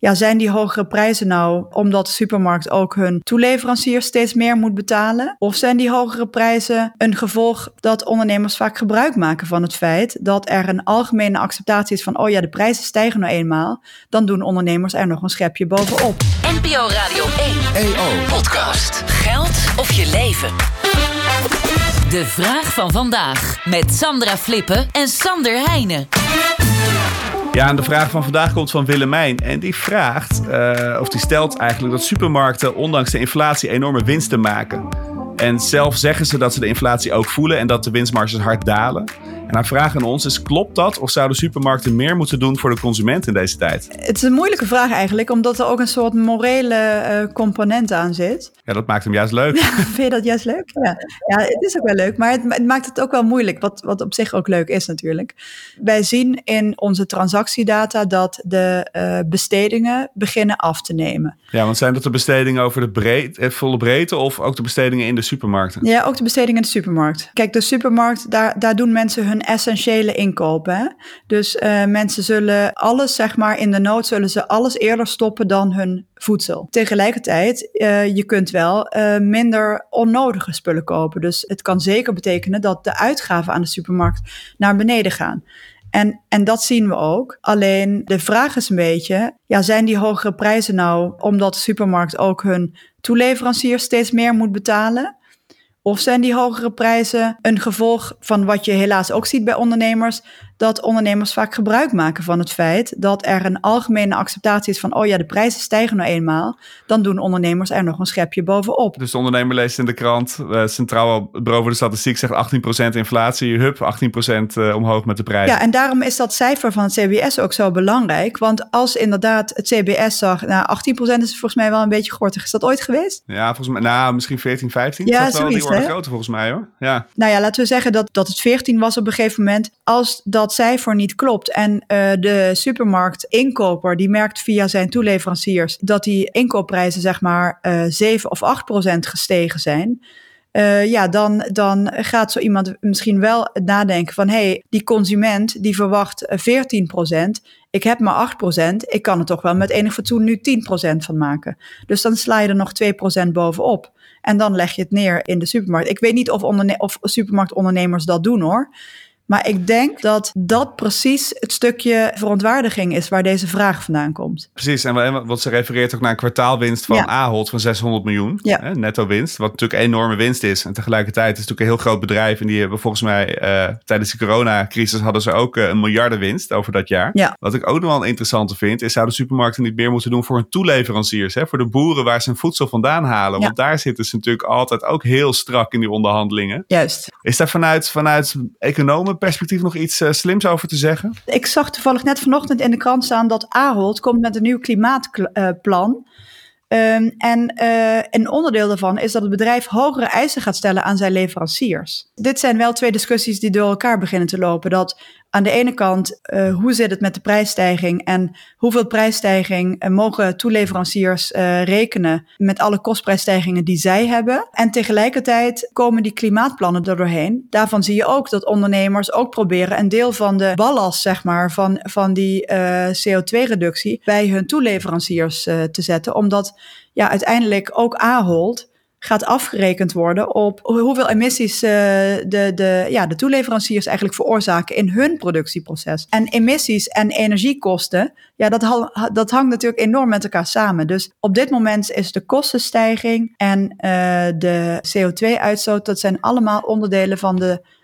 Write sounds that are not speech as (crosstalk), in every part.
Ja, zijn die hogere prijzen nou omdat de supermarkt ook hun toeleveranciers steeds meer moet betalen? Of zijn die hogere prijzen een gevolg dat ondernemers vaak gebruik maken van het feit dat er een algemene acceptatie is van, oh ja, de prijzen stijgen nou eenmaal, dan doen ondernemers er nog een schepje bovenop. NPO Radio 1 EO. podcast. Geld of je leven. De vraag van vandaag met Sandra Flippen en Sander Heijnen. Ja, en de vraag van vandaag komt van Willemijn. En die vraagt, eh, of die stelt eigenlijk dat supermarkten ondanks de inflatie enorme winsten maken. En zelf zeggen ze dat ze de inflatie ook voelen en dat de winstmarges hard dalen. En haar vraag aan ons is: klopt dat? Of zouden supermarkten meer moeten doen voor de consument in deze tijd? Het is een moeilijke vraag eigenlijk, omdat er ook een soort morele eh, component aan zit. Ja, dat maakt hem juist leuk. (laughs) Vind je dat juist leuk? Ja, ja het is ook wel leuk, maar het, het maakt het ook wel moeilijk, wat, wat op zich ook leuk is natuurlijk. Wij zien in onze transactiedata dat de eh, bestedingen beginnen af te nemen. Ja, want zijn dat de bestedingen over de breed, eh, volle breedte of ook de bestedingen in de supermarkten? Ja, ook de bestedingen in de supermarkt. Kijk, de supermarkt, daar, daar doen mensen hun essentiële inkopen. Dus uh, mensen zullen alles, zeg maar, in de nood zullen ze alles eerder stoppen dan hun voedsel. Tegelijkertijd, uh, je kunt wel uh, minder onnodige spullen kopen. Dus het kan zeker betekenen dat de uitgaven aan de supermarkt naar beneden gaan. En, en dat zien we ook. Alleen de vraag is een beetje, ja, zijn die hogere prijzen nou omdat de supermarkt ook hun toeleveranciers steeds meer moet betalen? Of zijn die hogere prijzen een gevolg van wat je helaas ook ziet bij ondernemers, dat ondernemers vaak gebruik maken van het feit dat er een algemene acceptatie is van, oh ja, de prijzen stijgen nou eenmaal, dan doen ondernemers er nog een schepje bovenop. Dus de ondernemer leest in de krant, uh, Centraal Bureau voor de Statistiek zegt 18% inflatie, hup, 18% uh, omhoog met de prijzen. Ja, en daarom is dat cijfer van het CBS ook zo belangrijk, want als inderdaad het CBS zag, nou 18% is volgens mij wel een beetje gortig. Is dat ooit geweest? Ja, volgens mij, nou misschien 14, 15. Ja, dat wel zoiets, die orde groter volgens mij hoor. Ja. Nou ja, laten we zeggen dat, dat het 14 was op een gegeven moment. Als dat cijfer niet klopt en uh, de supermarktinkoper die merkt via zijn toeleveranciers dat die inkoopprijzen zeg maar uh, 7 of 8 procent gestegen zijn. Uh, ja, dan, dan gaat zo iemand misschien wel nadenken van... hé, hey, die consument die verwacht 14 procent, ik heb maar 8 procent... ik kan er toch wel met enig fatsoen nu 10 procent van maken. Dus dan sla je er nog 2 procent bovenop. En dan leg je het neer in de supermarkt. Ik weet niet of, of supermarktondernemers dat doen hoor... Maar ik denk dat dat precies het stukje verontwaardiging is waar deze vraag vandaan komt. Precies, en wat ze refereert ook naar een kwartaalwinst van Ja. Ahold van 600 miljoen. Ja. Hè, netto winst, wat natuurlijk een enorme winst is. En tegelijkertijd is het natuurlijk een heel groot bedrijf. En die hebben volgens mij eh, tijdens de coronacrisis hadden ze ook eh, een miljardenwinst over dat jaar. Ja. Wat ik ook nog wel een interessante vind, is zouden supermarkten niet meer moeten doen voor hun toeleveranciers. Hè? Voor de boeren waar ze hun voedsel vandaan halen. Want daar zitten ze natuurlijk altijd ook heel strak in die onderhandelingen. Juist. Is daar vanuit, vanuit economenperspectief nog iets eh, slims over te zeggen? Ik zag toevallig net vanochtend in de krant staan dat Ahold komt met een nieuw klimaatplan. Um, en uh, een onderdeel daarvan is dat het bedrijf hogere eisen gaat stellen aan zijn leveranciers. Dit zijn wel twee discussies die door elkaar beginnen te lopen. Dat aan de ene kant, uh, hoe zit het met de prijsstijging en hoeveel prijsstijging uh, mogen toeleveranciers uh, rekenen met alle kostprijsstijgingen die zij hebben. En tegelijkertijd komen die klimaatplannen er doorheen. Daarvan zie je ook dat ondernemers ook proberen een deel van de ballast, zeg maar, van, van die uh, CO2-reductie bij hun toeleveranciers te zetten. Omdat ja, uiteindelijk ook Ahold gaat afgerekend worden op hoeveel emissies uh, de, de, ja, de toeleveranciers eigenlijk veroorzaken in hun productieproces. En emissies en energiekosten, ja, dat, dat hangt natuurlijk enorm met elkaar samen. Dus op dit moment is de kostenstijging en uh, de CO2-uitstoot, dat zijn allemaal onderdelen van de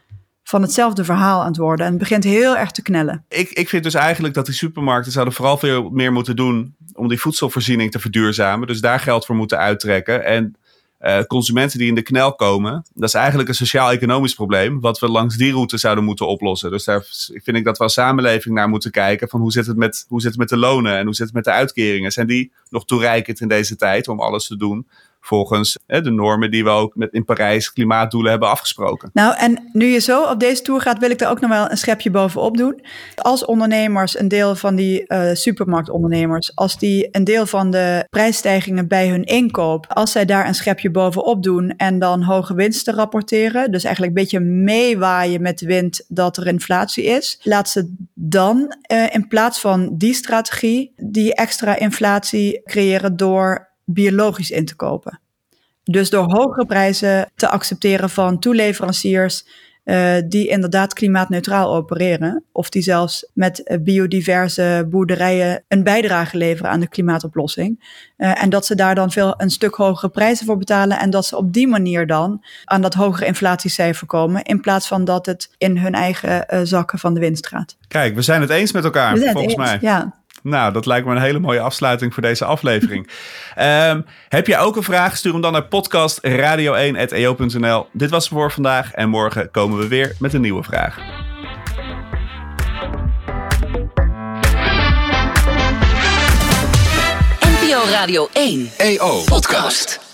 van hetzelfde verhaal aan het worden. En het begint heel erg te knellen. Ik, ik vind dus eigenlijk dat die supermarkten zouden vooral veel meer moeten doen om die voedselvoorziening te verduurzamen. Dus daar geld voor moeten uittrekken. En uh, consumenten die in de knel komen, dat is eigenlijk een sociaal-economisch probleem, wat we langs die route zouden moeten oplossen. Dus daar vind ik dat we als samenleving naar moeten kijken van hoe zit het met, hoe zit het met de lonen en hoe zit het met de uitkeringen? Zijn die nog toereikend in deze tijd om alles te doen volgens de normen die we ook met in Parijs klimaatdoelen hebben afgesproken. Nou, en nu je zo op deze tour gaat, wil ik er ook nog wel een schepje bovenop doen. Als ondernemers, een deel van die uh, supermarktondernemers, als die een deel van de prijsstijgingen bij hun inkoop, als zij daar een schepje bovenop doen en dan hoge winsten rapporteren, dus eigenlijk een beetje meewaaien met de wind dat er inflatie is, laat ze dan uh, in plaats van die strategie die extra inflatie creëren door biologisch in te kopen. Dus door hogere prijzen te accepteren van toeleveranciers uh, die inderdaad klimaatneutraal opereren. Of die zelfs met biodiverse boerderijen een bijdrage leveren aan de klimaatoplossing. Uh, en dat ze daar dan veel een stuk hogere prijzen voor betalen. En dat ze op die manier dan aan dat hogere inflatiecijfer komen. In plaats van dat het in hun eigen uh, zakken van de winst gaat. Kijk, we zijn het eens met elkaar, volgens eens, mij. Ja. Nou, dat lijkt me een hele mooie afsluiting voor deze aflevering. um, (laughs) heb jij ook een vraag? Stuur hem dan naar podcastradio1.eo.nl. Dit was voor vandaag en morgen komen we weer met een nieuwe vraag. NPO Radio 1 EO Podcast.